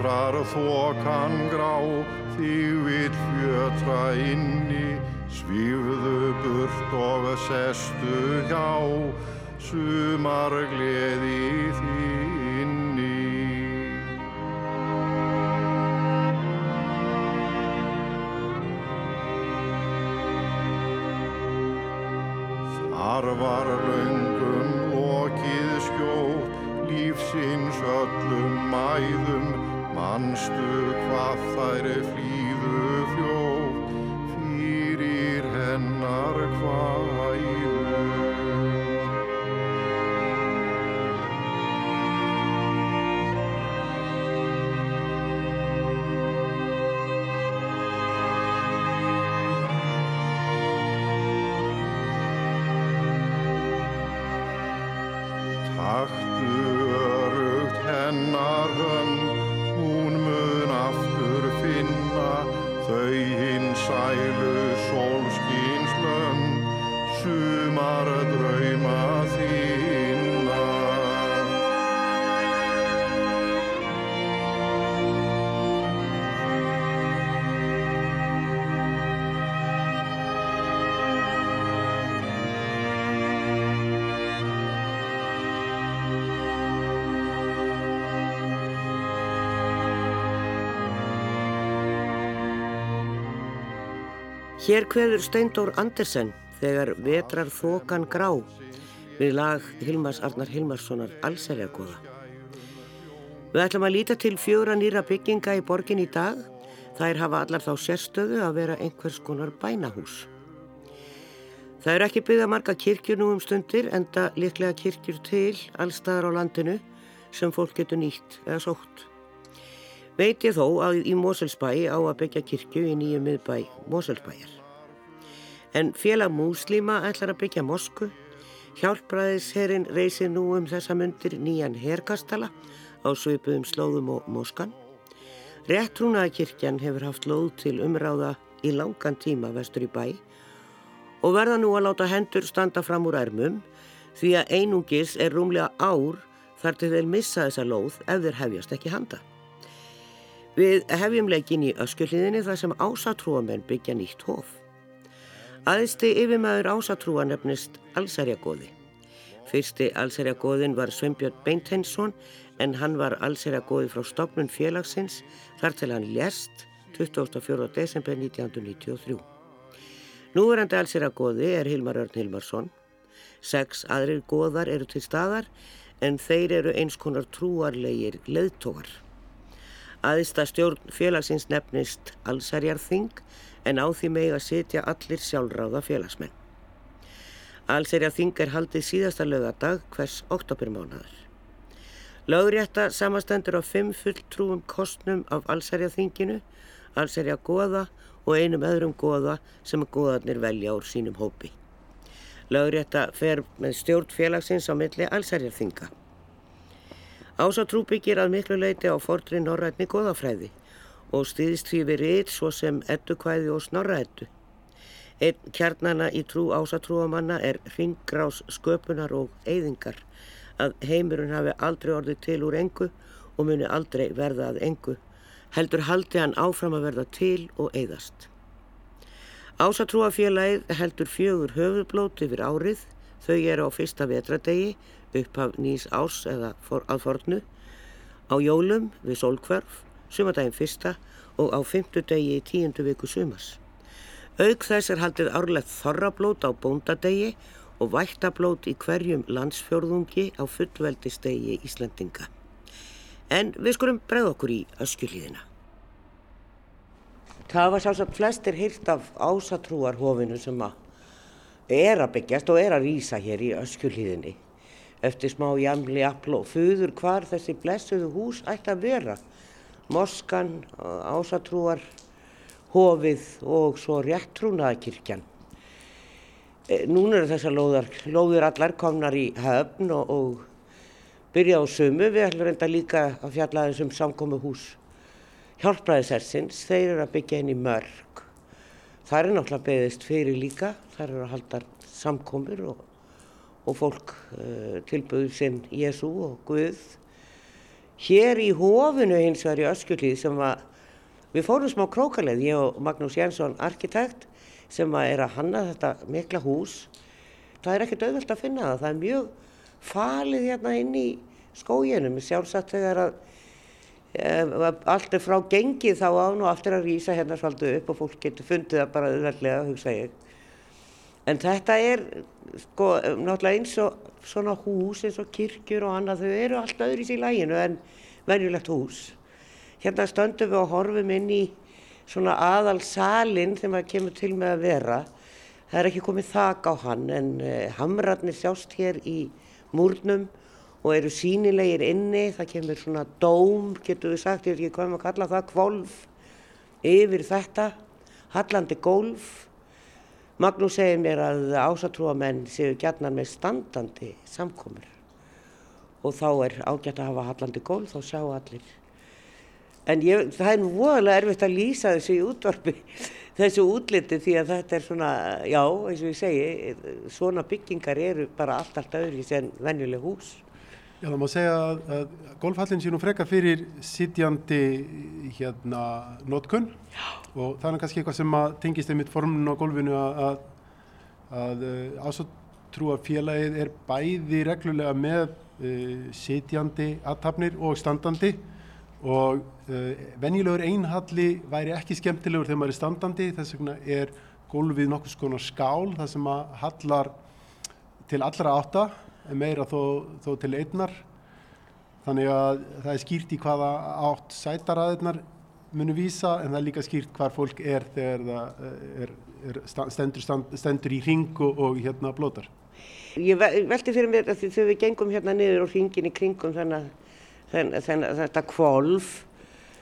Vetrar þokan grá, þig vil fjötra inni, svífðu burt og sestu hjá, sumar gleði þinni. Hér kveður Steindór Andersen þegar vetrar þokan grá við lag Hilmars Arnar Hilmarssonar Allserjarkóða. Við ætlum að líta til fjóra nýra bygginga í borgin í dag. Þær hafa allar þá sérstöðu að vera einhvers konar bænahús. Það eru ekki byggða marga kirkjur nú um stundir enda líklega kirkjur til allstaðar á landinu sem fólk getur nýtt eða sótt. Veit ég þó að í Moselsbæ á að byggja kirkju í nýju miðbæ Moselsbæjar. En félag múslíma ætlar að byggja mosku. Hjálpræðisherrin reysir nú um þessa myndir nýjan herkastala á svipuðum slóðum og moskan. Réttrúnaðakirkjan hefur haft lóð til umráða í langan tíma vestur í bæ og verða nú að láta hendur standa fram úr ermum því að einungis er rúmlega ár þar til þeir missa þessa lóð ef þeir hefjast ekki handa. Við hefjum leikin í öskjuhliðinni þar sem ásatrúamenn byggja nýtt hóf. Aðeisti yfirmæður ásatrúa nefnist Allsærjagóði. Fyrsti Allsærjagóðin var Sveinbjörn Beinteinsson en hann var Allsærjagóði frá stopnun félagsins þar til hann lést 24. desember 1993. Núverandi Allsærjagóði er Hilmar Örn Hilmarsson. Seks aðrir góðar eru til staðar en þeir eru eins konar trúarlegir leðtógar. Aðista stjórn félagsins nefnist Allsærjarþing en á því megi að sitja allir sjálfráða félagsmenn. Allsærjarþing er haldið síðasta lögadag hvers oktobermánaðar. Lögrétta samastendur á fimm fulltrúum kostnum af Allsærjarþinginu, Allsærjagóða og einum öðrum góða sem góðarnir velja úr sínum hópi. Lögrétta fer með stjórn félagsins á milli Allsærjarþinga. Ásatrú byggir að miklu leiti á fordri norrætni góðafræði og stýðist því við rít svo sem eddukvæði og snorraeddu. Einn kjarnana í trú ásatrúamanna er ringgrás sköpunar og eyðingar að heimurinn hafi aldrei orðið til úr engu og muni aldrei verða að engu, heldur haldi hann áfram að verða til og eyðast. Ásatrúafélagið heldur fjögur höfuðblót yfir árið, þau eru á fyrsta vetradegi upphaf nýs árs eða for, að fornu, á jólum við sólkvarf, sumadaginn fyrsta og á fymtudegi í tíundu viku sumas. Auk þess er haldið árlegt þorrablót á bóndadegi og vættablót í hverjum landsfjörðungi á fullveldistegi Íslandinga. En við skulum bregða okkur í öskjuhlíðina. Það var sásagt flestir hýrt af ásatrúarhofinu sem að er að byggjast og er að rýsa hér í öskjuhlíðinni eftir smá jamli afl og fuður hvar þessi blessuðu hús ætti að vera. Moskan, ásatrúar, hofið og svo réttrúnaðakirkjan. E, núna eru þessar lóðar, lóðir allar komnar í höfn og, og byrja á sumu. Við ætlum reynda líka að fjalla þessum samkomi hús hjálpræðisersins. Þeir eru að byggja í mörg. Það er náttúrulega beðist fyrir líka. Það eru að halda samkomur og og fólk uh, tilbúið sinn Jésu og Guð Hér í hófinu hins vegar í Öskullíð sem var, við fórum smá krókaleið, ég og Magnús Jensson, arkitekt, sem er að hanna þetta mikla hús. Það er ekkert auðvöld að finna það, það er mjög falið hérna inn í skóginum, sjálfsagt þegar að e, allt er frá gengið þá án og allt er að rýsa hérna svolítið upp og fólk getur fundið það bara auðvöldlega, hugsa ég. En þetta er sko náttúrulega eins og svona hús eins og kirkjur og annað, þau eru allt öðris í læginu en venjulegt hús. Hérna stöndum við og horfum inn í svona aðal salin sem að kemur til með að vera. Það er ekki komið þak á hann en uh, hamratnir sjást hér í múrnum og eru sínilegir inni. Það kemur svona dóm, getur við sagt, ég veit ekki hvað maður kalla það, kvolf yfir þetta, hallandi gólf Magnús segir mér að ásatrúamenn séu gætnar með standandi samkomur og þá er ágætt að hafa hallandi gól, þá sjá allir. En ég, það er voðalega erfitt að lýsa þessu í útvarpi, þessu útliti því að þetta er svona, já, eins og ég segi, svona byggingar eru bara allt, allt öðru sem venjuleg hús. Já, það má segja að, að golfhallin sé nú freka fyrir sitjandi hérna nótkunn og það er kannski eitthvað sem að tengist einmitt formun á golfinu að, að, að uh, ásatrúa félagið er bæði reglulega með uh, sitjandi aðtapnir og standandi. Og uh, venjulegur einhalli væri ekki skemmtilegur þegar maður er standandi. Þess vegna er golfið nokkus konar skál það sem að hallar til allra átta meira þó, þó til einnar. Þannig að það er skýrt í hvaða átt sætaraðirnar munu vísa en það er líka skýrt hvar fólk er þegar það eh, er, er stendur, stendur í ring og, hérna blótar. Ég veldi fyrir mér að þegar við gengum hérna niður og ringin í kringum þannig að þetta kvolf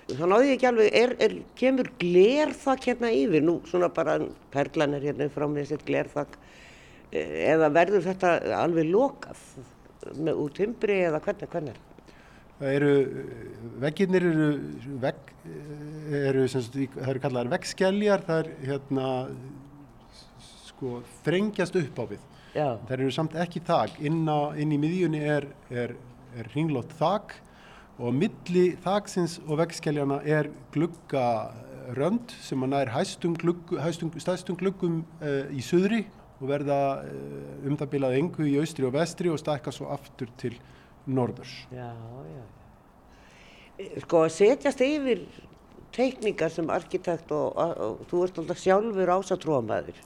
þá náðu ég ekki alveg, er, er, kemur glerþakk hérna yfir, nú svona bara perlan er hérna frá með þessi glerþakk eða verður þetta alveg lokað með út timbri eða hvernig, hvernig? Það eru, vegginnir eru, vegg, eru það eru kallaðar veggskelljar, það er hérna, sko, þrengjast upp á við. Já. Það eru samt ekki þak, inn, inn í miðjunni er, er, er ringlótt þak og milli þaksins og veggskelljarna er gluggarönd sem að nær hæstum, glugg, hæstum stæðstum gluggum uh, í söðri og verða eh, um það bilað engu í austri og vestri og stakka svo aftur til norðurs. Já, já. Sko að setjast yfir teikningar sem arkitekt og, og, og þú ert alltaf sjálfur ásatrómaður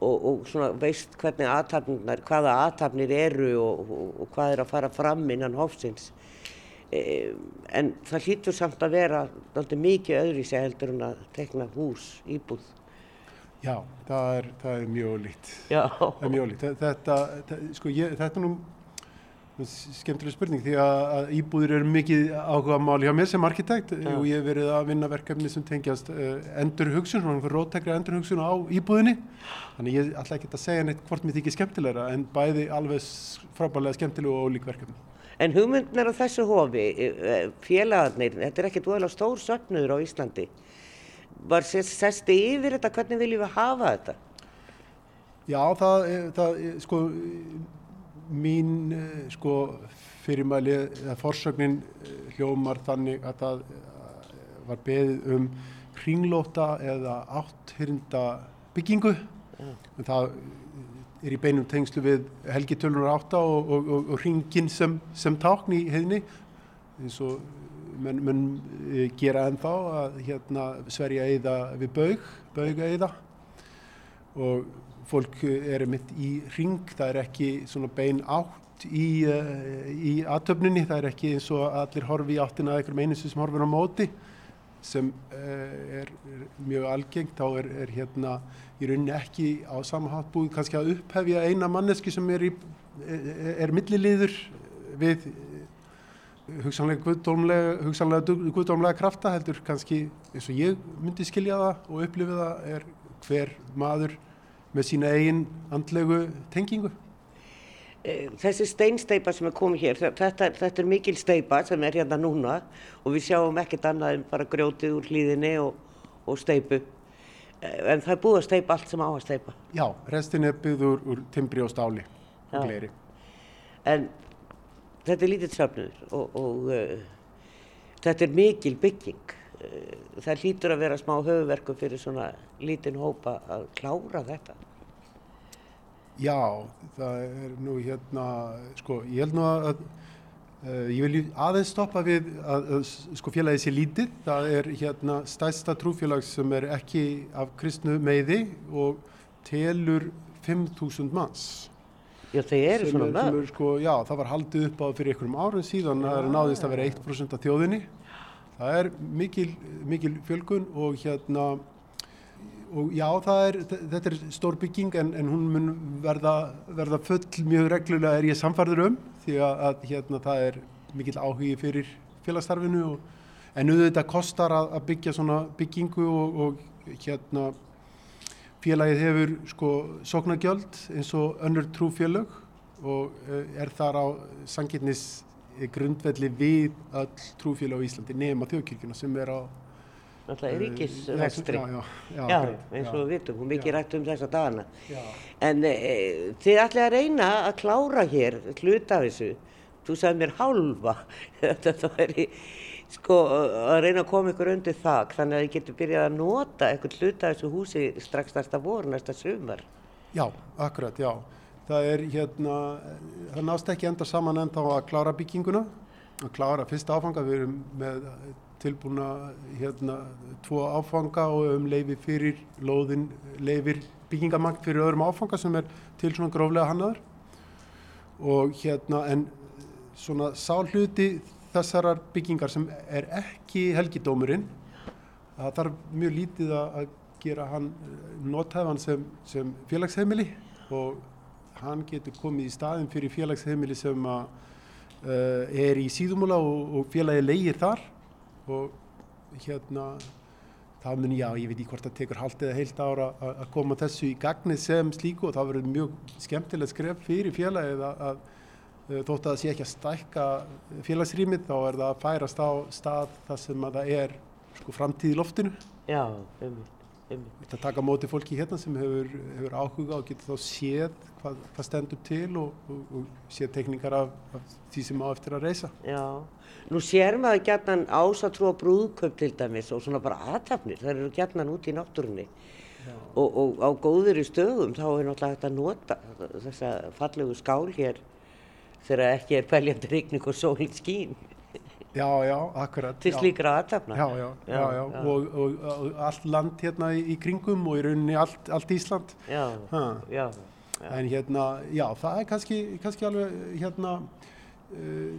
og, og svona veist hvernig aðtapnir, hvaða aðtapnir eru og hvað er að fara fram innan hófsins. E, en það hlýtur samt að vera mikið öðru í sig heldur en að teikna hús, íbúð. Já, það er, það er mjög líkt. Já. Það er mjög líkt. Þetta, þetta, sko, ég, þetta er nú skemmtileg spurning því að, að íbúðir eru mikið áhuga máli hjá mér sem arkitekt Já. og ég hef verið að vinna verkefni sem tengjast uh, endurhugsun, svona einhver rótækri endurhugsun á íbúðinni. Þannig ég ætla ekki að segja neitt hvort mér þykir skemmtilegra en bæði alveg frábæðilega skemmtileg og ólík verkefni. En hugmyndnar á þessu hofi, eh, félagarnir, þetta er ekkert voðalega stór söfnuður á Íslandi var sérst yfir þetta, hvernig viljum við hafa þetta? Já, það, það sko, mín sko, fyrirmæli eða forsögnin hljómar þannig að það var beðið um kringlóta eða átthyrnda byggingu. Ja. Það er í beinum tengslu við Helgi Tölunar átta og, og, og, og ringin sem, sem tákn í hefni eins og menn mun eh, gera ennþá að hérna sverja eða við baug, bauga eða og fólk er mitt í ring, það er ekki svona bein átt í, uh, í aðtöfninni, það er ekki eins og allir horfi í áttina að einhverjum eininsu sem horfir á móti sem uh, er, er mjög algengt, þá er, er hérna í rauninni ekki á samhátt búið kannski að upphefja eina manneski sem er, er milliliður við hugsanlega guðdómlega, guðdómlega krafta heldur kannski eins og ég myndi skilja það og upplifa það er hver maður með sína eigin andlegu tengingu. E, þessi steinsteipa sem er komið hér, þetta, þetta er mikil steipa sem er hérna núna og við sjáum ekkert annað en bara grjótið úr hlýðinni og, og steipu. E, en það er búið að steipa allt sem á að steipa. Já, restin er byggð úr, úr timbri og stáli og gleri. En þetta er lítið safnur og, og uh, þetta er mikil bygging. Uh, það hlýtur að vera smá höfuverku fyrir svona lítinn hópa að klára þetta. Já, það er nú hérna, sko, ég held nú að, uh, ég vil aðeins stoppa við að, að sko félagið sé lítið, það er hérna stæsta trúfélag sem er ekki af kristnu meiði og telur 5.000 manns. Já, þau eru svona er- mörg. er, sko, já, það var haldið upp á fyrir einhverjum árum síðan, það er náðist að vera 1% af þjóðinni. Það er mikil, mikil fjölgun og hérna, og já, það er, þetta er stór bygging en, en hún mun verða, verða full mjög reglulega er ég samfærður um því að, að hérna, það er mikill áhugi fyrir félagsstarfinu og, en auðvitað kostar að, að byggja svona byggingu og, og hérna félagið hefur sko sóknargjöld eins og önnur trúfélög og eh, er þar á sangirnis grundvelli við öll trúfélög á Íslandi nema þjóðkirkjuna sem er á Alltaf er eh, ríkisvextri. Já, já, já, eins og við vitum, og mikið rætt um þessa dagana. já. En e, þið ætlaði að reyna að klára hér hluta af þessu. Þú sagði mér hálfa. Þetta væri sko að reyna að koma ykkur undir þak þannig að þið getur byrjað að nota eitthvað hluta þessu húsi strax næsta vor, næsta sumar. Já, akkurat, já. Það er hérna, það nást ekki enda saman enda á að klára bygginguna, að klára fyrsta áfanga, við erum með tilbúna hérna tvo áfanga og um leifi fyrir lóðin, leifir byggingamagn fyrir öðrum áfanga sem er til svona gróflega hannaður og hérna en svona sálhluti þessarar byggingar sem er ekki helgidómurinn það þarf mjög lítið að gera hann eh, nothæfan sem, sem félagsheimili og hann getur komið í staðin fyrir félagsheimili sem að, uh, er í síðumúla og, og félagi leigir þar og hérna það mun já, ég veit ekki hvort það tekur hálft eða heilt ára að koma þessu í gagnið sem slíku og það verður mjög skemmtilegt skref fyrir félagið að, þótt að það sé ekki að stækka félagsrýmið þá er það að færast á stað þar sem að það er sko framtíð í loftinu Já, ummitt, ummitt. Þetta taka móti fólki hérna sem hefur, hefur áhuga og getur þá séð hvað, hvað stendur til og, og, og séð tekningar af, af því sem á eftir að reysa. Já, nú sér maður gætnan ásatrú á brúðköp til dæmis og svona bara aðtapnir, það eru gætnan út í náttúrunni og, og á góður í stöðum þá er náttúrulega hægt að nota þessa fallegu skál hér þegar ekki er peljandi rigning og sólinn skín Já, já, akkurat. til já. slíkra aðtapna. Já, já, já, já, Og, og, og allt land hérna í, í kringum og í rauninni allt, allt Ísland. Já, Ha. já, En hérna, já, það er kannski, kannski alveg hérna uh,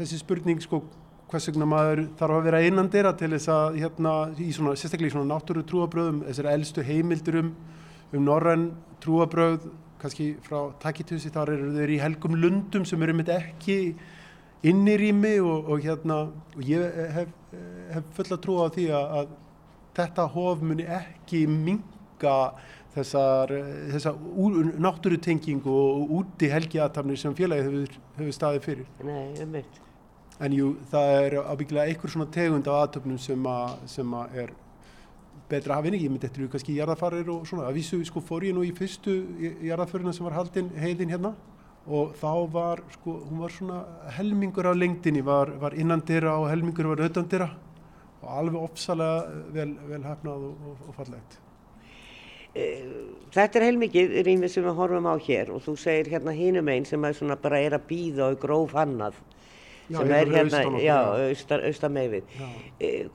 þessi spurning sko hvers vegna maður þarf að vera innandira til þess að hérna í svona, sérstaklega í svona náttúru trúabröðum, þessar elstu heimildur um, um norræn trúabröð, kannski frá Takitusi, þar eru þeir í helgum lundum sem eru mitt ekki innirými og, og hérna, og ég hef, hef fulla trú á því að, að þetta hof muni ekki minga þessar, þessar náttúrutengingu og úti helgiatamnir sem félagið hefur, hefur staðið fyrir. nei, ummitt. En jú, það er ábyggilega einhver svona tegund af aðtöfnum sem, að, sem að er betra að hafa inni. Ég myndi eftir kannski jarðafarir og svona. Að vísu sko fór ég nú í fyrstu jarðafarina sem var haldin heiðin hérna og þá var sko, hún var svona helmingur á lengdinni var, var innandira og helmingur var auðandira og alveg ofsalega vel, vel hefnað og, og, og fallegt. Þetta er heilmikið rýmið sem við horfum á hér og þú segir hérna hinum einn sem er svona bara er að býða og gróf hannað Já, sem er hérna, meifið. Já.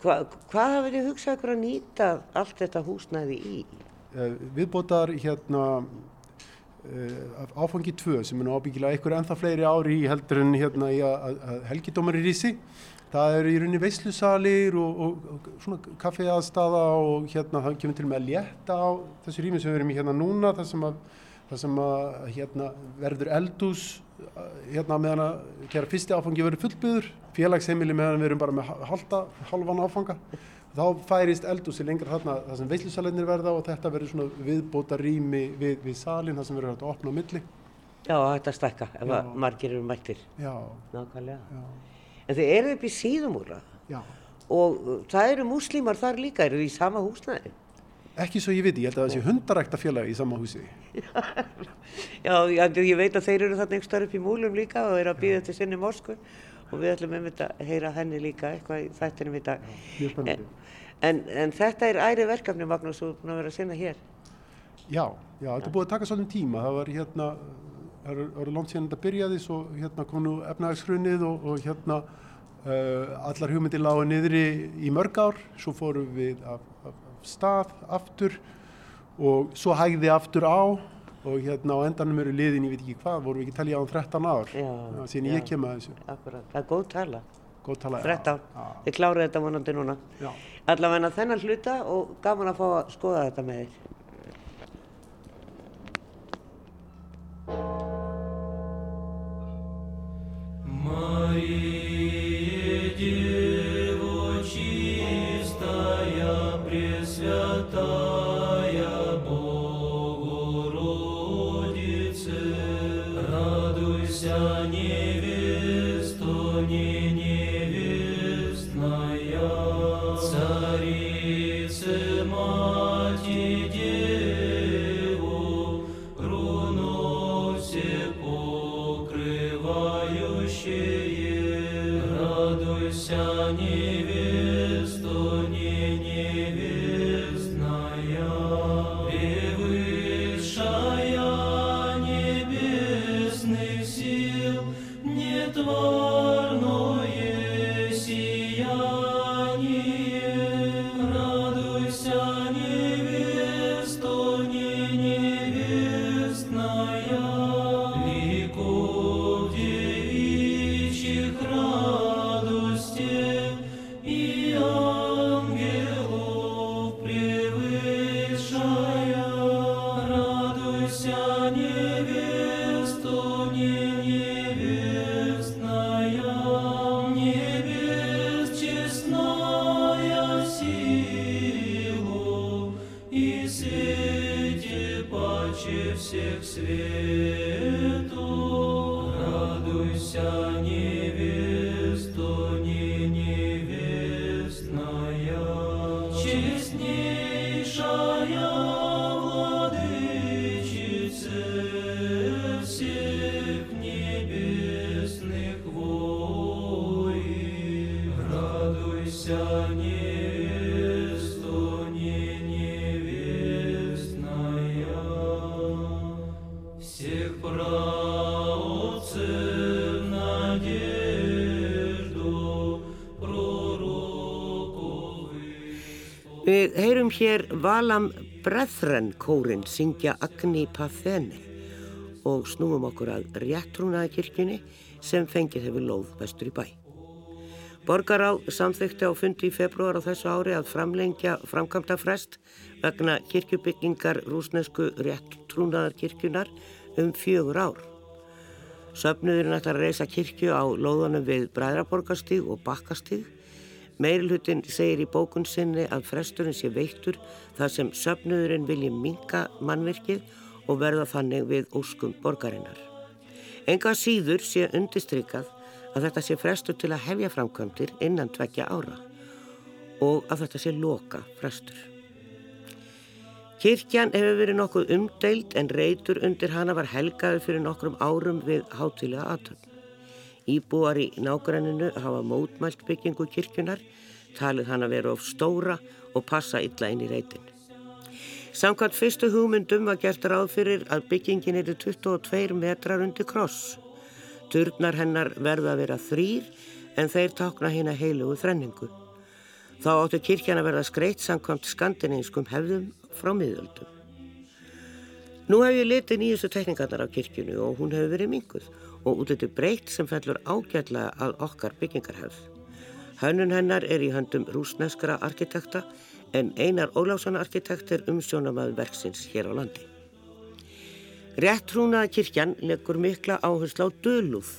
Hva, hvað hafið þið hugsað ykkur að nýta allt þetta húsnæði í? Eh, viðbótar hérna uh, áfangi 2 sem er ábyggilega einhver ennþá fleiri ári í heldur en hérna í að, helgidómar í rísi það eru í rauninni veislusalir og, og, og svona kaffiaðstaða og hérna það kemur til með að létta á þessu rými sem við erum í hérna núna þar sem að, þar sem að hérna verður eldús hérna meðan að gera fyrsti áfangi verður fullbyður félagsheimili meðan við erum bara með halda, halvan áfanga þá færist eldúsi lengra þarna þar sem veislusalinir verða og þetta verður svona viðbóta rými við, við salin þar sem verður hægt að opna á milli Já, þetta stækka ef Já. að margir eru mættir. já, Nákvæmlega. já, En þið eru upp í síðumúla já og það eru múslímar þar líka, eru í sama húsnæði? Ekki svo ég veit, ég held að það sé hundarækta félagi í sama húsi. Já, ég, ég veit að þeir eru þarna einhver starf upp í múlum líka og eru að býða til sinni morsku og við ætlum um þetta að heyra henni líka eitthvað í þættinum í dag. Mjög spennandi. En, en þetta er æri verkefni, Magnús, er búin að vera að sinna hér. Já, já, þetta er búið að taka svolítið tíma. Það var hérna, það eru langt síðan þetta byrjaði, svo hérna kom nú efnahagsfrunnið og, og hérna uh, allar hugmyndir lágu niðri í mörg ár, svo fórum við af stað aftur og svo hægði aftur á og hérna á endanum eru liðin, ég veit ekki hvað, vorum við ekki talið á 13 ár síðan ég kem að þessu. Akkurat, það er góð tala. Góð tala, já. 13 ár, þið kláruðu þetta vonandi núna. Já. Allavega þennan hluta og gaman að fá að skoða þetta með þér. Maria. Við heyrum hér Valam Brethren kórin syngja Agni Pathene og snúum okkur að réttrúnaða kirkjunni sem fengið hefur lóð vestur í bæ. Borgará samþykti á fundi í februar á þessu ári að framlengja framkvæmda frest vegna kirkjubyggingar rúsnesku réttrúnaðarkirkjunar um fjögur ár. Söfnuðurinn ætlar að reysa kirkju á lóðunum við Bræðraborgastíg og Bakkastíg. Meirlutin segir í bókun sinni að fresturinn sé veittur þar sem söfnuðurinn vilji minka mannvirkið og verða þannig við óskum borgarinnar. Enga síður sé undistrykað að þetta sé frestur til að hefja framkvæmdir innan tveggja ára og að þetta sé loka frestur. Kirkjan hefur verið nokkuð umdeild en reytur undir hana var helgaður fyrir nokkrum árum við hátilega aðtöfn. Íbúar í nágranninu hafa mótmælt byggingu kirkjunar, talið hann að vera of stóra og passa illa inn í reytin. Samkvæmt fyrstu hugmyndum var gert ráð fyrir að byggingin er 22 metrar undir kross. Turnar hennar verða að vera þrýr en þeir tákna hérna heilugu þrenningu. Þá áttu kirkjan að verða skreitt samkvæmt skandininskum hefðum frá miðöldum. Nú hef ég litið nýjustu tekningarnar af kirkjunu og hún hefur verið minguð og útliti breytt sem fellur ágætlega að okkar byggingarhefð. Hönnun hennar er í höndum rúsneskra arkitekta en Einar Óláfsson arkitekt er umsjónamaður verksins hér á landi. Réttrúnaða kirkjan leggur mikla áherslu á dölúð.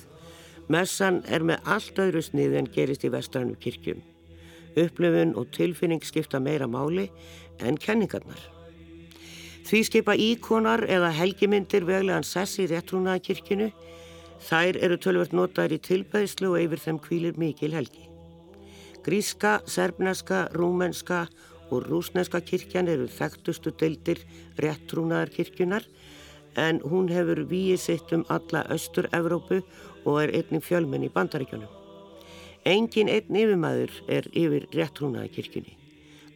Messan er með allt öðru snið en gerist í vestrænum kirkjum. Upplöfun og tilfinning skipta meira máli en kenningarnar. Því skipa íkonar eða helgimyndir veglegan sess í réttrúnaða kirkjunu. Þær eru tölvört notaður í tilbæðslu og yfir þeim kvílir mikil helgi. Gríska, serbneska, rúmenska og rúsneska kirkjan eru þekktustu deildir réttrúnaðar kirkjunar en hún hefur víið sitt um alla Östur-Evrópu og er einnig fjölmenn í bandaríkjunum. Engin einn yfirmaður er yfir réttrúnaða kirkjunni.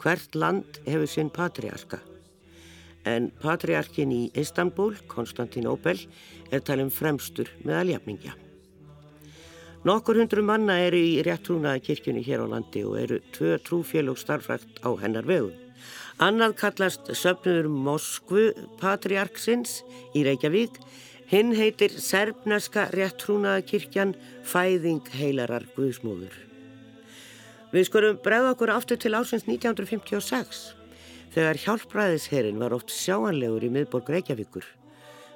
Hvert land hefur sinn patriarka. En patriarkin í Istanbul, Konstantin Opel, er talin fremstur með aljafningja. Nokkur hundru manna eru í réttrúnaða kirkjunni hér á landi og eru tvö trúfélug starfrækt á hennar vegum. Annað kallast söpnur Moskvu patriarksins í Reykjavík. Hinn heitir Serbneska réttrúnaða kirkjan Fæðing heilarar Guðsmóður. Við skurum bregða okkur aftur til ásins 1956 þegar hjálpræðisherin var oft sjáanlegur í miðborg Reykjavíkur.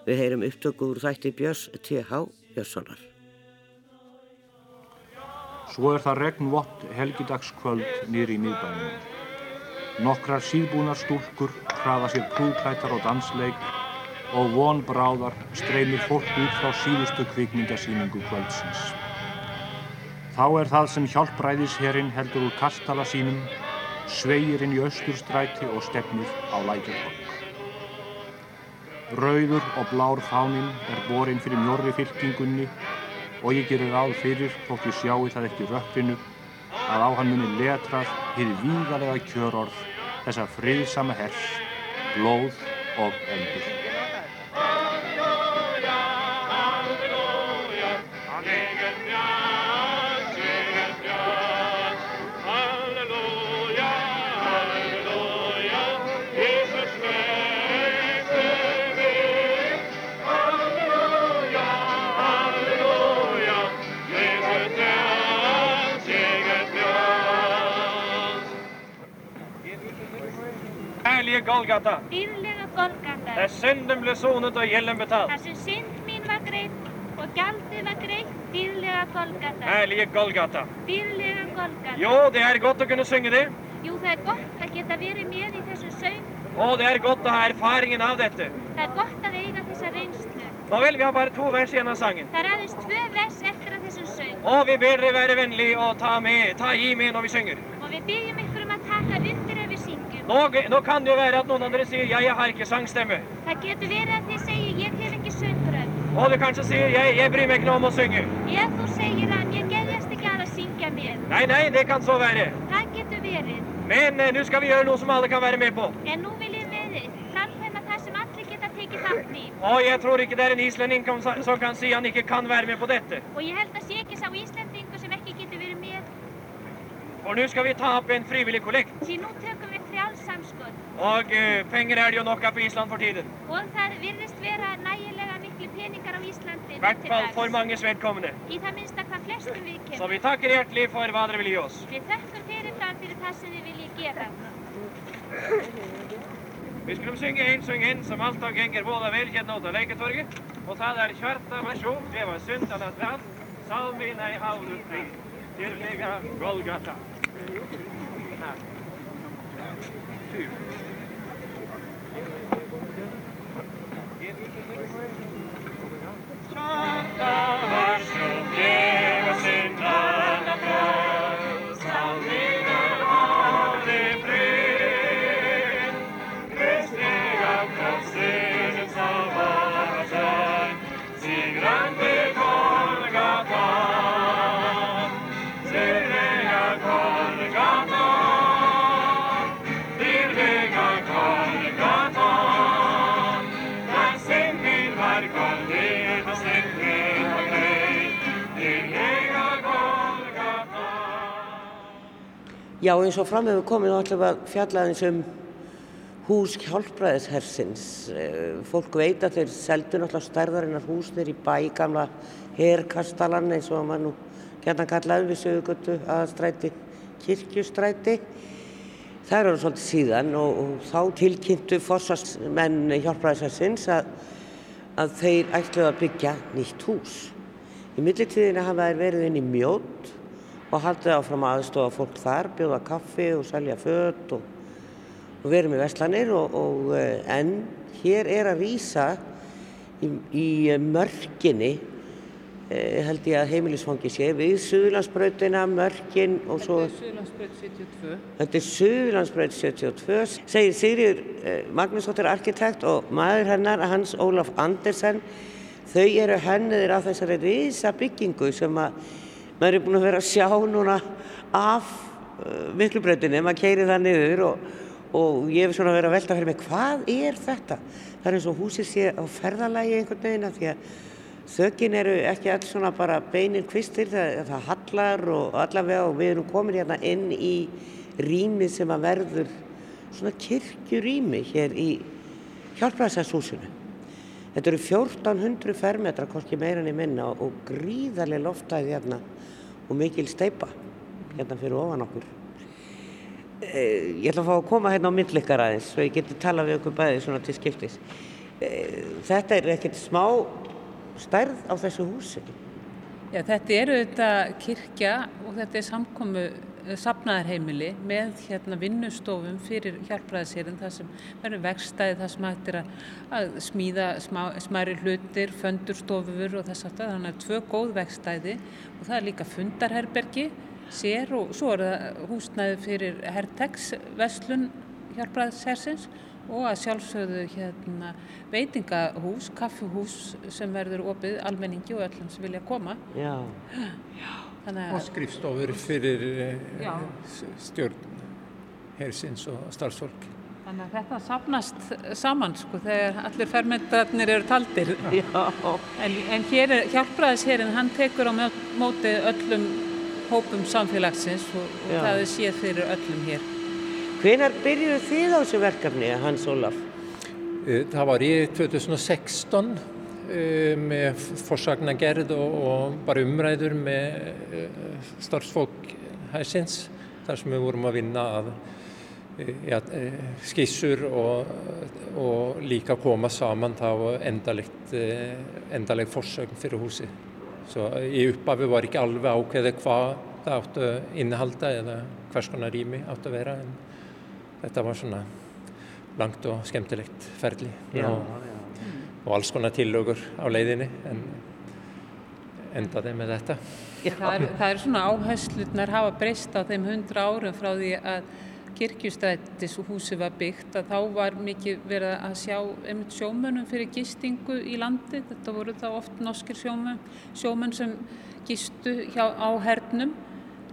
Við heyrum upptökur þætti Björns T.H. Björnssonar. Svo er það regnvott helgidagskvöld nýri í miðbænum. Nokkrar síðbúnar stúlkur hraða sér prúklættar á dansleik og von bráðar streymir fólk út frá síðustu kvikmyndasýningu kvöldsins. Þá er það sem hjálpræðisherinn heldur úr kastala sínum, sveigir inn í austurstræti og stefnir á lækjarhólk. Rauður og blár fánin er borin fyrir mjörri fylkingunni og ég gerir ráð fyrir, þótt ég sjáu það ekki rökkinu, að á hann muni letrað hið vígalega kjörorð þessa friðsama hers, blóð og eldur. Golgata, Dýrlega Golgata, där synden blev sonad och gälden betald. þar sem synd mín var greitt og gjaldið var greitt, dýrlega Golgata, Härlige Golgata. dýrlega Golgata. Jo, det är gott att kunna sjunga det. Jú, það er gott að geta verið með í þessum söng. Och det är gott att ha erfaringen av detta. Það er gott að eiga þessa reynslu. Nåväl, vi har bara två vers i denna sangen. Það er aðeins tvö vers eftir að þessum söng Och vi ber dig vara vänlig och ta med, ta i med när vi sjunger. og við byggjum Nå, nå, kan det jo være at noen av dere sier 'jeg har ikke sangstemme'. Det kan være at de sier 'jeg har ikke sangprøve'. Og du kanskje sier 'jeg, jeg bryr meg ikke noe om å synge'. Ja, så sier han 'jeg greier ikke å synge mer'. Nei, nei, det kan så være. Det kan være. Men eh, nå skal vi gjøre noe som alle kan være med på. Ja, nå vil jeg framheve det som alle kan ta tatt i. Og jeg tror ikke det er en islending som kan si han ikke kan være med på dette. Og jeg helt sikker som islendinger som ikke kan være med. Og nå skal vi ta opp en frivillig kollekt. Så nå við frjálsamskot. Och eh, pengar är det ju nog på Island för tiden. Og það virðist vera nægilega miklu peningar á Íslandi hvert fall dags. för mångas vedkommande. Í það minnsta hvað flestum við Så kemur. vi tackar hjärtligt för vad ni vill ge oss. Við þökkum fyrirfram fyrir það sem þið viljið gera. Vi skulle synge en sång en som alltid gänger båda välkänd åt Leiketorget. Och það är Kjarta version, det var syndarnas land. Salmina i havnet fri, tillhega Golgata. Här. two. Shut Já, eins og fram hefur komið þá ætlum við að fjalla aðeins um hús hjálpræðishersins. Eh, Fólk veit að þeir seldu náttúrulega stærðarinnar hús þeir í bæ, gamla herkastalan eins og var nú gætan kallaði við sögugötu aðastræti, kirkjustræti. Það eru svolítið síðan og, og þá tilkynntu forsvarsmenn hjálpræðishersins að, að þeir ætluðu að byggja nýtt hús. Í millitíðina hafa þeir verið inn í mjótt og haldið áfram aðstofa fólk þar, bjóða kaffi og selja fött og, og verið með verslanir og, og eh, en hér er að rýsa í, í mörginni eh, held ég að heimilisfangi sé, við Suðurlandsbrautina, Mörkin og svo... Suðlandsbreyt 72. Þetta er Suðurlandsbraut 72, segir Sigriður eh, Magnúsdóttir arkitekt og maður hennar, Hans Ólaf Andersen. Þau eru henniðir af þessari risa byggingu sem að maður er búin að vera að sjá núna af uh, miklubrautinni, maður keiri það niður og, og ég hef svona verið að velta fyrir mig, hvað er þetta? Það er eins og húsið sé á ferðalagi einhvern veginn af því að þökin eru ekki alls svona bara beinir kvistir, það, það hallar og allavega og við erum komin hérna inn í rými sem að verður svona kirkjurými hér í hjálpræðsarshúsinu. Þetta eru 1400 fermetra, hvorki meira en í minna og gríðarlega loftæði hérna og mikil steipa hérna fyrir ofan okkur. Eh, Ég ætla að fá að koma hérna á myndlikar aðeins svo ég geti talað við okkur bæði svona til skiptis. Eh, Þetta er ekkert smá stærð á þessu húsi. Já, þetta eru þetta kirkja og þetta er samkomu safnaðarheimili með hérna vinnustofum fyrir hjálpræðisérinn þar sem verður vegstæði þar sem hægt er að, að smíða smá, smæri hlutir, föndurstofur og þess aftur. Þannig að tvö góð vegstæði og það er líka fundarherbergi sér og svo er það húsnæði fyrir Hertex Veslun hjálpræðishersins og að sjálfsögðu hérna veitingahús, kaffihús sem verður opið almenningi og öllum sem vilja koma. Já, Þannig Og skrifstofur fyrir eh, Já. s- stjórn hersins og starfsfólk. Þannig að þetta sapnast saman sko þegar allir fermentarnir eru taldir. já, En, en hér er hjálpræðisherinn, hann tekur á mó- móti öllum hópum samfélagsins og, og það er séð fyrir öllum hér. Hvenar byrjuðu þið á þessu verkefni, Hans Ólaf? Eh, Það var í 2016 eh, með forsagnagerð og, og bare umræður með eh, starfsfólk hersins þar sem við vorum að vinna að eh, ja, skissur og, og líka koma saman þá endaleg forsögn fyrir húsið. Svo í upphafi var ekki alveg ákveðið hvað það áttu að innihalda eða hvers konar rými áttu að vera en þetta var svona langt og skemmtilegt ferli. Og, og alls konar tillögur á leiðinni en endaði með þetta. Það er, það er svona áherslutnar hafa breyst á þeim hundra árum frá því að kirkjustrættis húsi var byggt að þá var mikið verið að sjá einmitt sjómönnum fyrir gistingu í landi. Þetta voru þá oft norskir sjómenn, sjómenn sem gistu hjá, á hernum.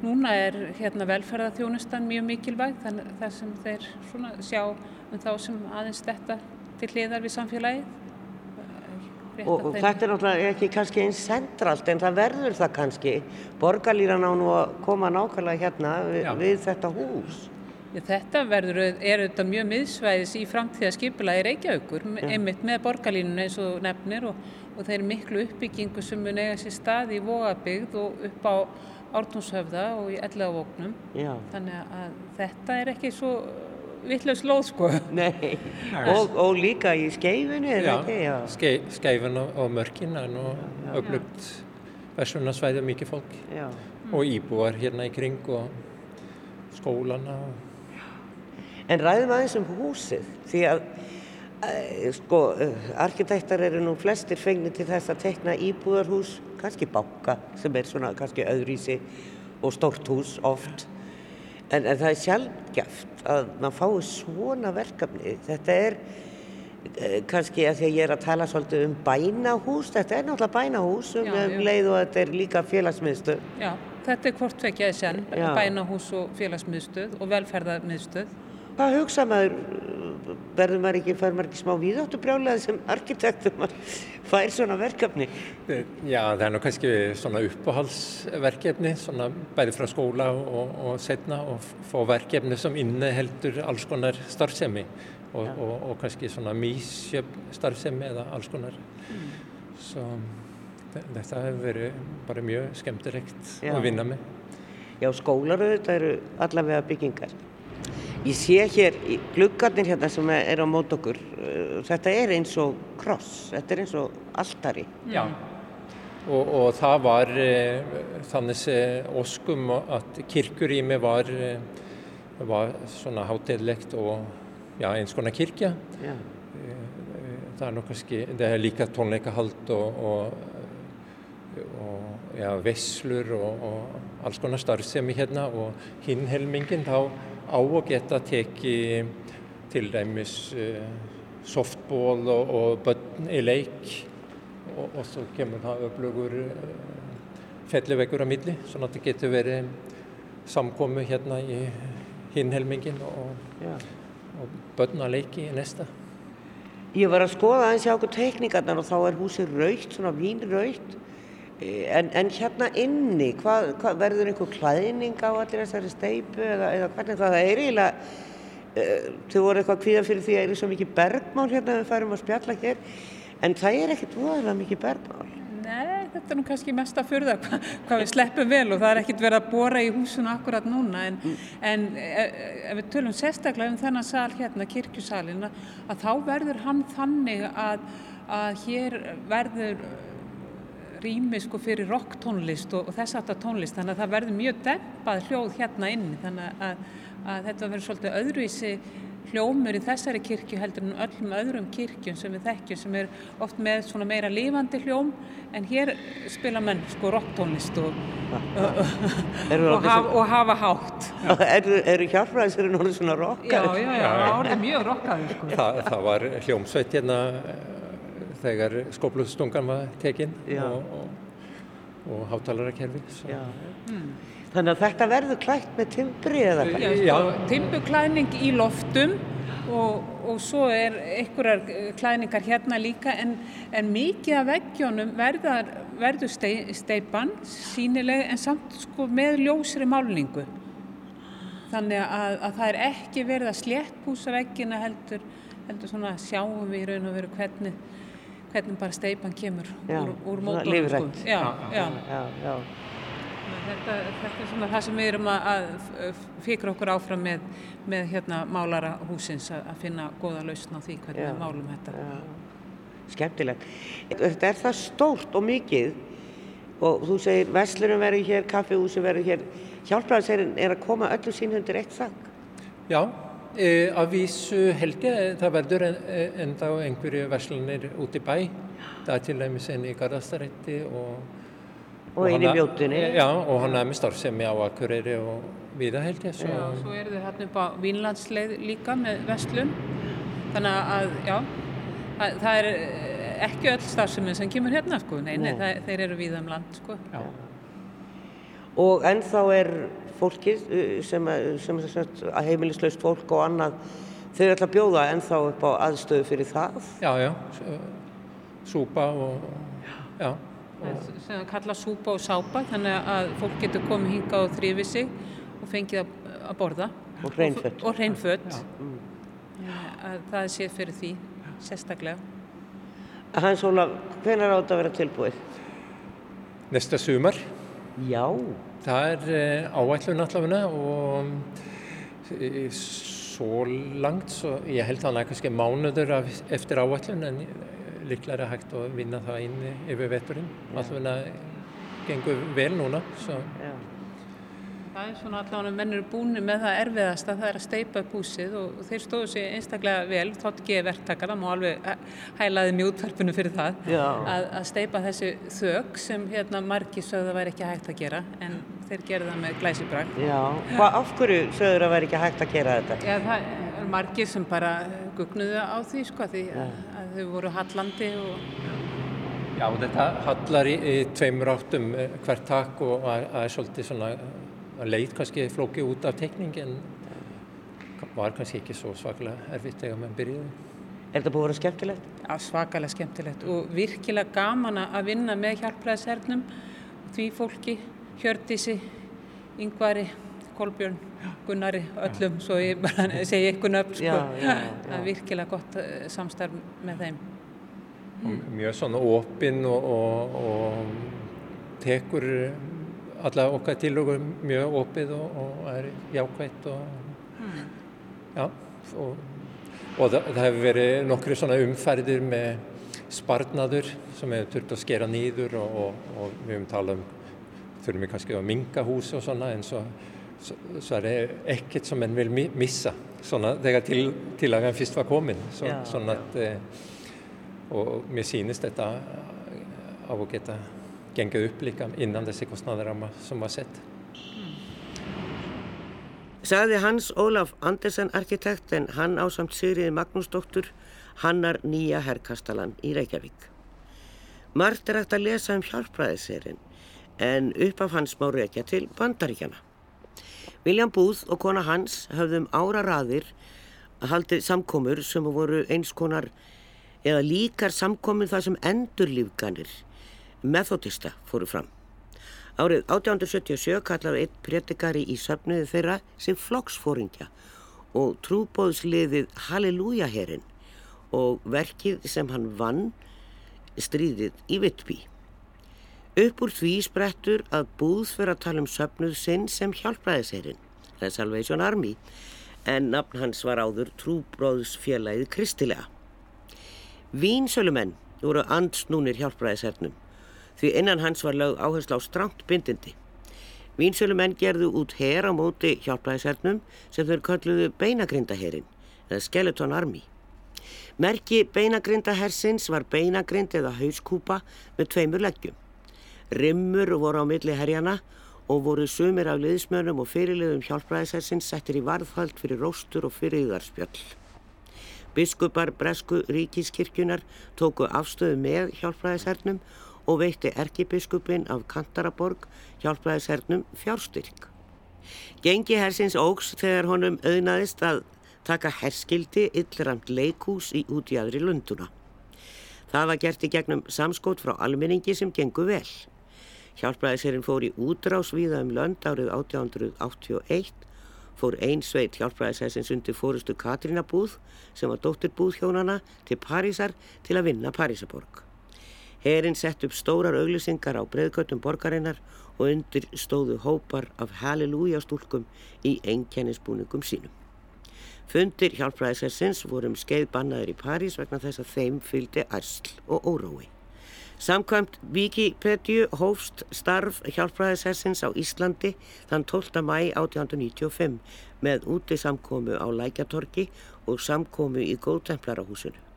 Núna er hérna velferðarþjónustan mjög mikilvæg þannig þar sem þeir svona sjá um þá sem aðeins þetta til hliðar við samfélagið. Og, og þetta er náttúrulega ekki kannski eins centralt en það verður það kannski. Borgarlýran á nú að koma nákvæmlega hérna við, Já. við þetta hús. Já, þetta verður, er auðvitað mjög miðsvæðis í framtíða skipulagi Reykjavíkur, einmitt með borgarlínuna eins og nefnir og, og þeir miklu uppbyggingu sem mun eiga sér stað í Vogabygð og upp á Ártúnshöfða og í Ellavóknum. Já. Þannig að þetta er ekki svo vittlaus lóð sko. Nei, og, og líka í skeifunni, er Já, það ekki? Já. skei, skeifan og, og mörkin er nú öflugt versunarsvæði mikið fólk Já. og íbúar hérna í kring og skólana og En ræðum aðeins um húsið, því að e, sko, eh, arkitektar eru nú flestir fengnir til þess að tekna íbúðarhús, kannski banka sem er svona kannski öðrísi og stórt hús oft. En, en það er sjálfgeft að maður fái svona verkefni. Þetta er e, kannski að því að ég er að tala svolítið um bænahús, þetta er náttúrulega bænahús um, Já, leið og þetta er líka félagsmiðstöð. Já, þetta er hvort tvekjaði senn, bænahús og félagsmiðstöð og velferðarmiðstöð. Hvað hugsa maður, verður maður ekki, fær maður ekki smá víðáttu brjálega sem arkitektur, maður fær svona verkefni? Eh, Já, það er nú kannski svona uppáhaldsverkefni, svona bæði frá skóla og, og setna og fá verkefni sem inniheldur alls konar starfsemi og, og, og kannski svona mísjöp starfsemi eða alls konar. Svo þe- þetta hefur verið bara mjög skemmtilegt Já. að vinna með. Já, skólar auðvitað eru allavega byggingar. Ég sé hér í gluggarnir hérna sem er á mót okkur, uh, þetta er eins og kross, þetta er eins og altari. Já. Og, og það var eh, þannig óskum að kirkjurými var, eh, var svona hátilegt og já, eins konar kirkja. Já. Það er nú kannski, það er líka tónleikahald og, og og ja, veslur og, og alls konar starfsemi hérna og hinn helmingin þá á að geta teki til dæmis uh, softball og, og börn í leik og, og svo kemur það öflugur uh, felliveggur á milli svona að þetta getur verið samkomi hérna í hinn helmingin og, og börn að leiki í næsta. Ég var að skoða aðeins hjá okkur teikningarnar og þá er húsið raukt, svona vínraukt. En, en hérna inni, hvað, hvað, verður einhver klæðning á allir þessari steipu eða, eða hvernig það er eiginlega, uh, þau voru eitthvað kvíða fyrir því að það er svo mikið bergmál hérna við færum að spjalla hér, en það er ekkert voðalega mikið bergmál. Nei, þetta er nú kannski mest að furða hva, hvað við sleppum vel og það er ekkert verið að bóra í húsinu akkurat núna en, mm. en ef við tölum sérstaklega um þennan sal hérna, kirkjusalina, að þá verður hann þannig að, að hér verður rými sko fyrir rocktónlist og, og þess aftar tónlist þannig að það verður mjög dempað hljóð hérna inni þannig að, að þetta verður svolítið öðruvísi hljómur í þessari kirkju heldur en öllum öðrum kirkjum sem við þekkjum sem er oft með svona meira lífandi hljóm en hér spila menn sko rocktónlist og, og, haf, og hafa hátt Eru, eru hjálpræðisirinn orðið svona rockar? Já, já, já, það orðið mjög rockaður sko. Þa, Það var hljómsveit hérna þegar skóplustungan var tekinn og, og, og hátalarakerfi mm. Þannig að þetta verður klætt með timbri eða hvað? Já, sko, timbuklæning í loftum og, og svo er einhverjar klæningar hérna líka en, en mikið af veggjónum verður, verður steipan sínileg en samt sko með ljósri málningu. Þannig að, að það er ekki verið að sléttpúsa veggina heldur, heldur svona sjáum við í raun og veru hvernig hvernig bara steipan kemur já, úr, úr mótornum sko. já, já. já, þetta, þetta er svona það sem við erum að, að fikra okkur áfram með, með hérna málara húsins að, að finna goða lausn á því hvernig við málum þetta. Skemmtilegt. Þetta er það stórt og mikið? Og þú segir Veslurum verður hér, kaffihúsi verður hér. Hjálpræðisherrin er að koma öllu sín hundir eitt þakk Já E, að vísu held ég, það verður en, enda á einhverju verslanir út í bæ. Það er til dæmis enn í Garðastarætti og... Og einn í mjótunni. Já, og hann er með starfsemi á Akureyri og viða held ég. Svo, já, svo eru þau hérna upp á Vínlandsleið líka með vestlun. Þannig að, já, að, það er ekki öll starfsemi sem kemur hérna, sko. Nei, nei, það, þeir eru viða um land, sko. Já. Og ennþá er fólkið sem, sem, sem að heimilislaust fólk og annað þau er alltaf að bjóða ennþá upp á aðstöðu fyrir það. Já, já, súpa og já. Sem það kalla súpa og sápa þannig að fólk getur komið hinga og þrifið sig og fengið að, borða. Og hreinfött og hreinfött það sé fyrir því sérstaklega. Hans Ólaf, hvernig er átt að vera tilbúið? Nesta sumar. Já Það er eh, áætlun allavega og eh, svo langt, svo ég held að það er kannski mánuður eftir áætlun en líklega er hægt að vinna það inn yfir vetturinn. Allavega gengur vel núna. Svo. Það er svona allavega mennur búinu með það erfiðasta, það er að steipa upp húsið og þeir stóðu sér einstaklega vel, þótt geði verktakar, það má alveg hælaði mjútverfinu fyrir það, að, að steipa þessi þög sem hérna margi sögðu að væri ekki hægt að gera, en þeir gerði það með glæsibrak. Já, hvað af hverju sögður að væri ekki hægt að gera þetta? Já, það er margir sem bara gugnuðu á því, sko, því að, að þau voru hallandi og... Já, þetta hallar í, í tveimur áttum eh, hvert takk og að, að er svolítið svona það leið kannski flóki út af tekning en var kannski ekki svo svakalega erfitt þegar maður byrjuði. Er þetta búið að vera skemmtilegt? Já, svakalega skemmtilegt og virkilega gaman að vinna með hjálpræðisernum því fólki, Hjördísi, Yngvari, Kolbjörn, Gunnari, öllum, svo ég bara segi ykkur nöfn, sko. Það er virkilega gott eh, samstarf með þeim. Mjög svona opinn og, og, og tekur alla åka till och gå mycket upp och, är jaukvett och mm. ja. Og, og det, har vært noen sånne umferder med spartnader som er turt å skjære ned. Og, og, og, vi omtaler til og med kanskje å minke huset og sånn. Så, så, så, er det ekkelt som en vil missa. Sånn at jeg har til, tillaget først var kommet. Så, ja, sånn at, ja. Og vi synes dette eh, av å gengið upp líka innan þessi kostnaðarama sem var sett. Saði Hans Ólaf Andersen arkitekt en hann ásamt Sigriði Magnúsdóttur hannar nýja herrkastalan í Reykjavík. Mart er hægt að lesa um hjálpræðiserinn en upp af hans má reykja til bandaríkjana. William Booth og kona hans höfðum ára raðir að haldið samkomur sem voru eins konar eða líkar samkomin það sem endurlífganir methodista fóru fram. Árið 1877 kallaði einn predikari í söfnuði þeirra sem flokksfóringja og trúbóðsliðið Halleluja-herrin og verkið sem hann vann stríðið í Vittby. Upp úr því sprettur að búð fyrir að tala um söfnuð sinn sem hjálpræðisherrin, það er Salvation Army, en nafn hans var áður trúbróðsfélagið Kristilega. Vínsölumenn voru andsnúnir hjálpræðishernum því innan hans var lög áherslu á stramt bindindi. Vínsölumenn gerðu út her á móti hjálpræðishernum sem þau kölluðu beinagrindaherin eða Skeleton Army. Merki beinagrindahersins var beinagrind eða hauskúpa með tveimur leggjum. Rimmur voru á milli herjana og voru sumir af liðsmönum og fyrirliðum hjálpræðishersins settir í varðhald fyrir róstur og fyrirðarspjöll. Biskupar Bresku ríkiskirkjunar tóku afstöðu með hjálpræðishernum og veitti erkibiskupin af Kantaraborg hjálpræðishernum fjárstyrk. Gengi hersins ógs þegar honum auðnaðist að taka herskildi illramt leikús í út í aðri lunduna. Það var gert í gegnum samskót frá almenningi sem gengu vel. Hjálpræðisherrin fór í útrás viða um lönd árið 1881, fór einsveit hjálpræðishersins undir fórustu Katrínabúð sem var dóttirbúð hjónana til Parísar til að vinna Parísaborg. Herinn sett upp stórar auglisingar á breðgötum borgarinnar og undir stóðu hópar af halleluja stúlkum í einkennisbúningum sínum. Fundir hjálpræðishersins vorum skeið bannaður í París vegna þess að þeim fylgdi ærsl og órói. Samkvæmt Wikipedia hófst starf hjálpræðishersins á Íslandi þann 12. mæ 1895 með úti samkomu á Lækjatorki og samkomu í Góðtemplarahúsinu.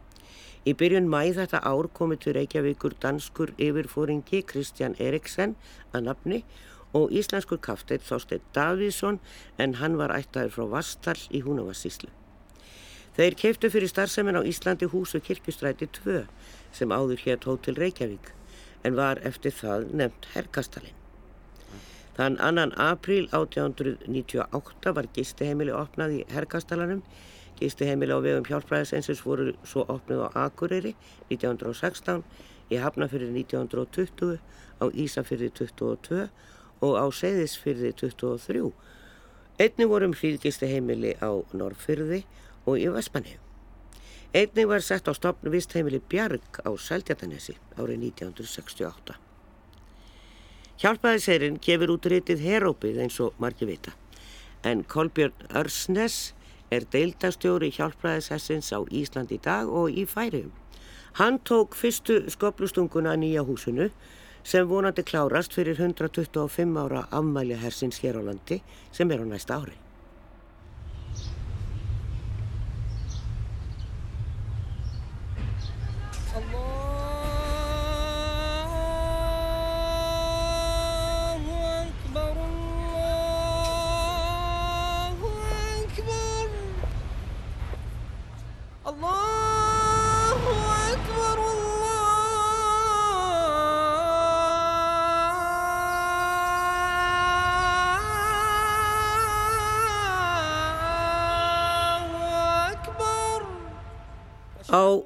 Í byrjun mæ þetta ár komið til Reykjavíkur danskur yfirfóringi Kristján Eriksen að nafni og íslenskur kafteinn Þorstein Davíðsson en hann var ættaður frá Vastall í Húnavassíslu. Þeir keiftu fyrir starfsemin á Íslandi húsu kirkustræti 2 sem áður hétt Hótel Reykjavík en var eftir það nefnt Herkastalinn. Þann annan apríl 1898 var gistiheimili opnað í Herkastalanum Gistiheimili á vegum hjálpræðisensins voru svo opnið á Akureyri 1916, í Hafnafyrði 1920, á Ísafyrði 22 og á Seyðisfyrði 23. Einni vorum hlýðgistiheimili á Norrfyrði og í Vespanheim. Einni var sett á stopn vistheimili Bjarg á Sæltjartanesi árið 1968. Hjálpræðiserinn gefur út rítið herópið eins og margi vita, en Kolbjörn Örsnes er deildastjóri hjálpræðisessins á Ísland í dag og í færium. Hann tók fyrstu skoblustunguna nýja húsinu sem vonandi klárast fyrir 125 ára afmælja hersins hér á landi sem er á næsta ári.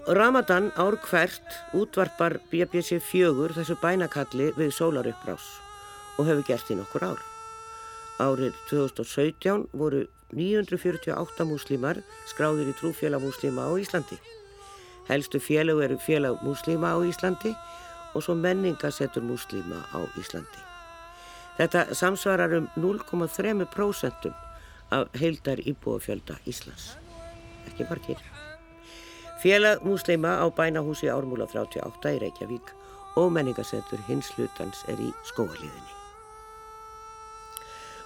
Ramadan ár hvert útvarpar BBC fjögur þessu bænakalli við sólaruppbrás og hefur gert í nokkur ár. Árið 2017 voru 948 múslímar skráðir í trúfélag múslíma á Íslandi. Helstu félag eru félag múslíma á Íslandi og svo menningasettur múslíma á Íslandi. Þetta samsvarar um 0,3% af heildar íbúafjölda Íslands. Ekki margir. Félag múslima á bænahúsi Ármúla 38 í Reykjavík og menningasettur hins hlutans er í skóaliðinni.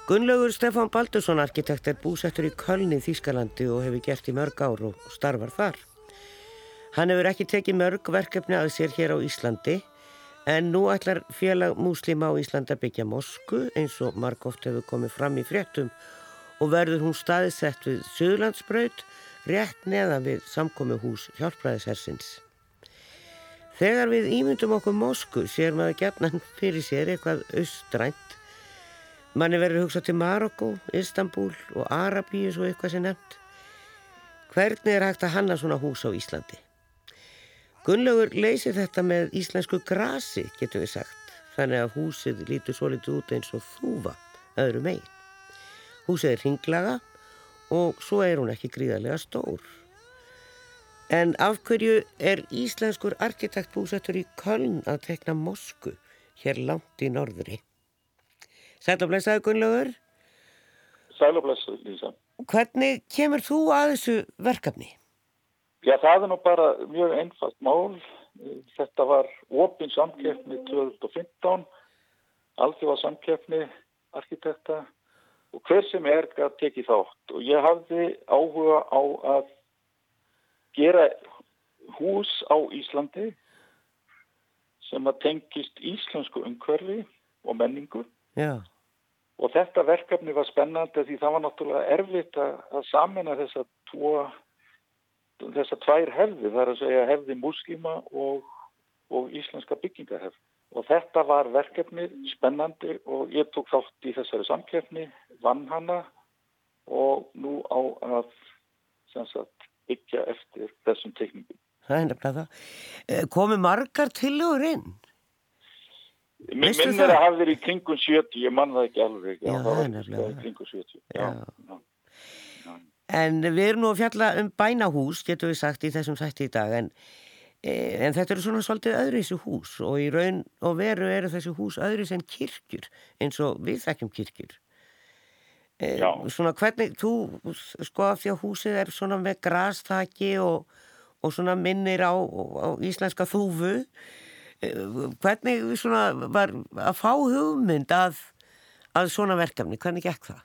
Gunnlaugur Stefán Baldursson arkitekt er búsettur í Kölni Þýskalandi og hefur gert í mörg ár og starfar þar. Hann hefur ekki tekið mörg verkefni að sér hér á Íslandi En nú ætlar félag múslima á Íslanda byggja mosku eins og margóft hefur komið fram í fréttum og verður hún staðisett við Suðlandsbraut rétt neðan við samkomi hús hjálpræðishersins. Þegar við ímyndum okkur mosku sér maður gernan fyrir sér eitthvað austrænt. Manni verður hugsað til Marokko, Istanbul og Arabíus og eitthvað sem nefnt. Hvernig er hægt að hanna svona hús á Íslandi? Gunnlaugur leysir þetta með íslensku grasi, getur við sagt. Þannig að húsið lítur svo litið út eins og þúfa, öðru megin. Húsið er ringlaga og svo er hún ekki gríðarlega stór. En af hverju er íslenskur arkitekt búsettur í Köln að tekna mosku hér langt í norðri? Sælablesaðu Gunnlaugur. Sælablesaðu Lísa. Hvernig kemur þú að þessu verkefni? Já, það er nú bara mjög einfalt mál. Þetta var opin samkeppni 2015, alþjóða samkeppni arkitekta og hver sem er gæti tekið þátt og ég hafði áhuga á að gera hús á Íslandi sem að tengist íslensku umhverfi og menningu Já. og þetta verkefni var spennandi því það var náttúrulega erfitt að, að samina þessa tvo þessar tvær hefði, það er að segja hefði muslima og, og íslenska byggingarhefð. Og þetta var verkefni spennandi og ég tók þátt í þessari samkefni, vann hana og nú á að sagt, byggja eftir þessum tekningum. Það er nefnilega það. Eh, Komi margar tilugur inn? Mér minnir að hafa verið í kringun 70, ég mann það ekki alveg. Já, Já það er nefnilega það. Kringun 70, já. já. En við erum nú að fjalla um bænahús, getur við sagt, í þessum sætti í dag, en, en þetta eru svona svolítið öðru þessu hús og í raun og veru eru þessu hús öðru sem kirkjur, eins og við þekkjum kirkjur. E, svona hvernig, þú, sko, því að húsið er svona með grastaki og, og svona minnir á, á íslenska þúfu, e, hvernig svona var að fá hugmynd að, að svona verkefni, hvernig gekk það?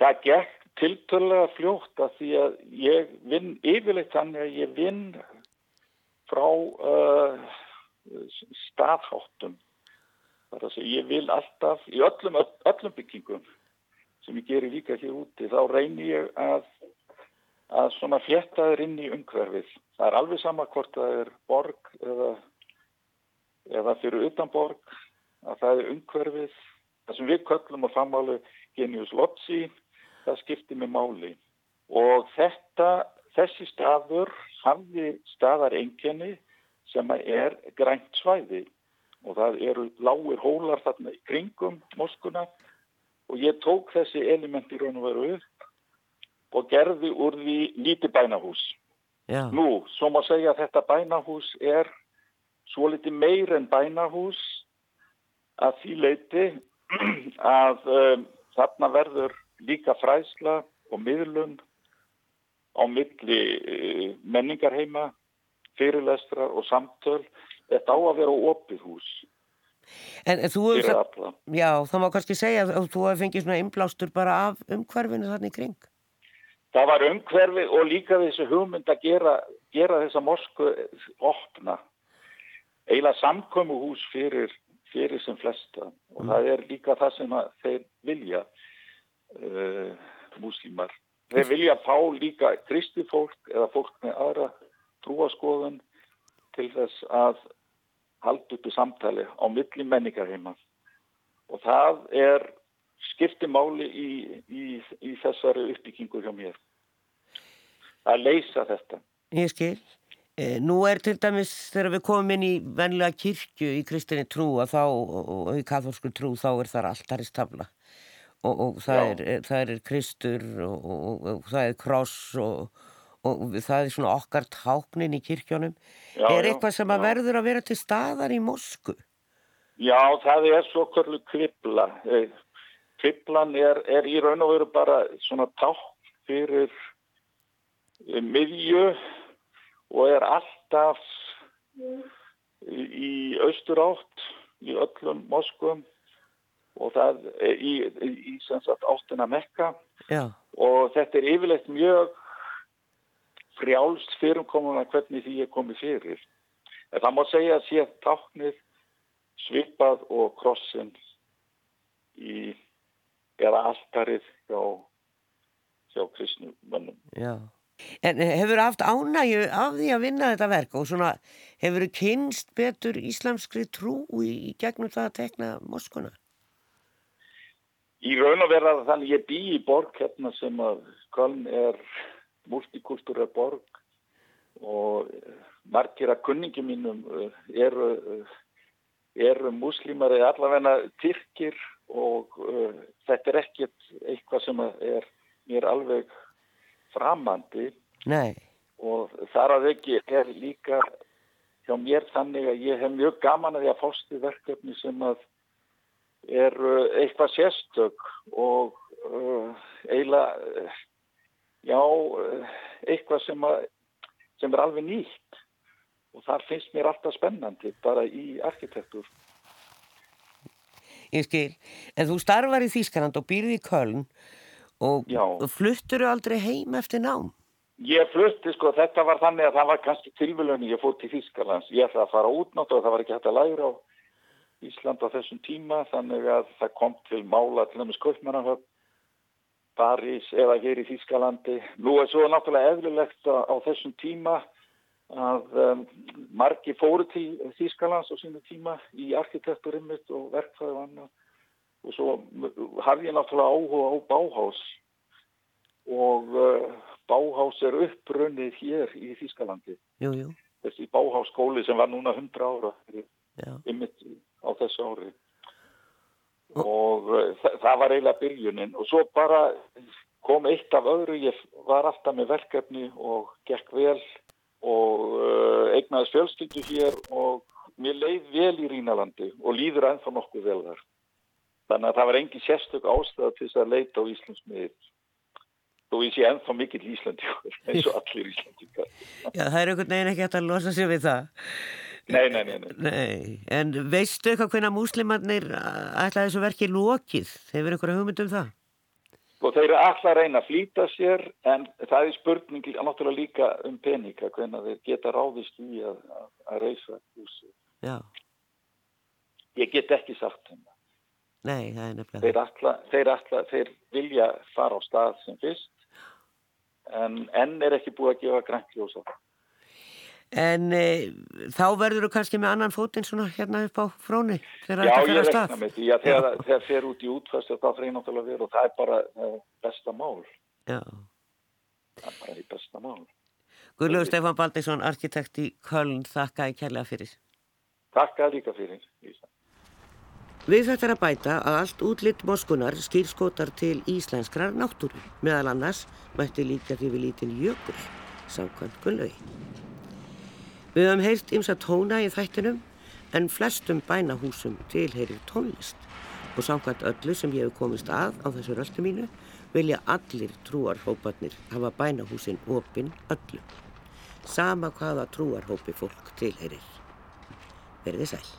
Það gekk tiltölulega fljótt að því að ég vinn yfirleitt þannig að ég vinn frá uh, staðháttum. Það er að segja, ég vil alltaf í öllum, öllum byggingum sem ég gerir líka hér úti, þá reynir ég að, að svona fjettaður inn í umhverfið. Það er alveg sama hvort það er borg eða, eða fyrir utan borg, að það er umhverfið. Það sem við köllum og famálu genius lotsi, það skipti með máli og þetta, þessi staður hafði staðar enginni sem er grænt svæði og það eru lágir hólar þarna í kringum moskuna og ég tók þessi element í raun og veru upp og gerði úr því líti bænahús. Já. Nú, svo má segja að þetta bænahús er svo liti meir en bænahús að því leiti að um, þarna verður líka fræsla og miðlun á milli eh, menningarheima, fyrirlestra og samtöl. Þetta á að vera opið hús. En þú hefur það, já, það má kannski segja að þú hefur fengið svona inblástur bara af umhverfinu þarna í kring. Það var umhverfi og líka þessu hugmynd að gera, gera þessa morsku opna. Eila samkomu hús fyrir, fyrir sem flesta og mm. það er líka það sem þeir vilja uh, múslimar. Þeir vilja fá líka kristi fólk eða fólk með aðra trúaskoðun til þess að halda upp í samtali á milli menningarheima og það er skiptimáli í, í, í þessari uppbyggingu hjá mér að leysa þetta. Ég skil. E, nú er til dæmis þegar við komum inn í venlega kirkju í kristinni trú að þá, og í katholsku trú, þá er þar alltarist tafla og, og það, er, það er kristur og, og, og það er kross og það er svona okkar táknin í kirkjónum já, er eitthvað sem að verður að vera til staðar í Mosku? Já, það er svo kvörlu kribla eh, kriblan er, er í raun og veru bara svona tákn fyrir eh, miðju og er alltaf í austur átt í öllum Moskum og það í, í, í sagt, áttina mekka Já. og þetta er yfirleitt mjög frjálst fyrirkomuna hvernig því er komið fyrir. En það má segja að sé táknið svipað og krossin í eða alltarið hjá, hjá kristnum mönnum. Já. En hefur haft ánægju af því að vinna þetta verk og svona hefur kynst betur íslamskri trú í gegnum það að tekna moskuna? Í raun og verða þannig ég bý í borg hérna sem að Köln er multikultúra borg og margir að kunningi mínum eh, eru, eh, eru muslimar eða allavegna tyrkir og uh, þetta er ekkert eitthvað sem er mér alveg framandi Nei. og þar að ekki er líka hjá mér þannig að ég hef mjög gaman að því að fástu verkefni sem að er uh, eitthvað sérstök og uh, eiginlega uh, já, eitthvað sem, að, sem er alveg nýtt og þar finnst mér alltaf spennandi bara í arkitektur Ég skil, en þú starfar í Þýskaland og býrði í Köln og Já. fluttur aldrei heim eftir nám? Ég flutti sko, þetta var þannig að það var kannski tilvölunni, ég fór til Þýskalands, ég ætlaði að fara útnátt og það var ekki hægt að læra á Ísland á þessum tíma, þannig að það kom til mála til dæmis Kaupmannahöfn, París eða hér í Þýskalandi. Nú er svo náttúrulega eðlilegt að á þessum tíma að um, margi fóru til Þýskalands á sínu tíma í arkitekturimmitt og verkfæði og annað og svo hafði ég náttúrulega áhuga á Báhás og uh, Báhás er upprunnið hér í Þýskalandi. Jú, jú. Þessi Báhás skóli sem var núna 100 ára Já. ymmit á þessu ári og uh, þa það var eiginlega byrjunin og svo bara kom eitt af öðru, ég var alltaf með verkefni og gekk vel og uh, eignaðist fjölskyldu hér og mér leið vel í Rínalandi og líður ennþá nokkuð vel þar. Þannig að það var engin sérstök ástæða til þess að leita á Íslandsmiðir. Þú ég sé ennþá mikill Íslandi eins og allir Íslandi. Já, það er einhvern veginn ekki hægt að losa sig við það. Nei, nei, nei. nei. Nei, en veistu eitthvað hvernig múslimarnir ætla þessu verki lokið? Hefur einhverja hugmynd um það? Og þeir eru alltaf að reyna að flýta sér en það er spurning náttúrulega líka um peninga hvernig þeir geta ráðist í að, að, að reysa húsi. Já. Ég get ekki sagt um það. Nei, það er nefnilega. Þeir, ætla, þeir, ætla, þeir vilja fara á stað sem fyrst en enn er ekki búið að gefa grænt ljós á það. En e, þá verður þú kannski með annan fótinn svona hérna upp á fróni þegar Já, þetta ég fyrir að rekna stað. með því að þegar það fer út í útfæstu þá fyrir náttúrulega að vera og það er bara uh, besta mál. Já. Það er bara í besta mál. Guðlaugur Stefán Baldingsson, arkitekt í Köln, þakka ég kærlega fyrir. Takk að líka fyrir, Lísa. Við þetta er að bæta að allt útlitt moskunar skýrskotar til íslenskrar náttúru. Meðal annars mætti líka því við lítinn jökul, samkvæmt Guðlaugi. Við höfum heyrt ymsa tóna í þættinum en flestum bænahúsum tilheyrir tónlist og samkvæmt öllu sem ég hef komist að á þessu röldu mínu vilja allir trúarhóparnir hafa bænahúsin opinn öllum. Sama hvaða trúarhópi fólk tilheyrir. Verðið sæl.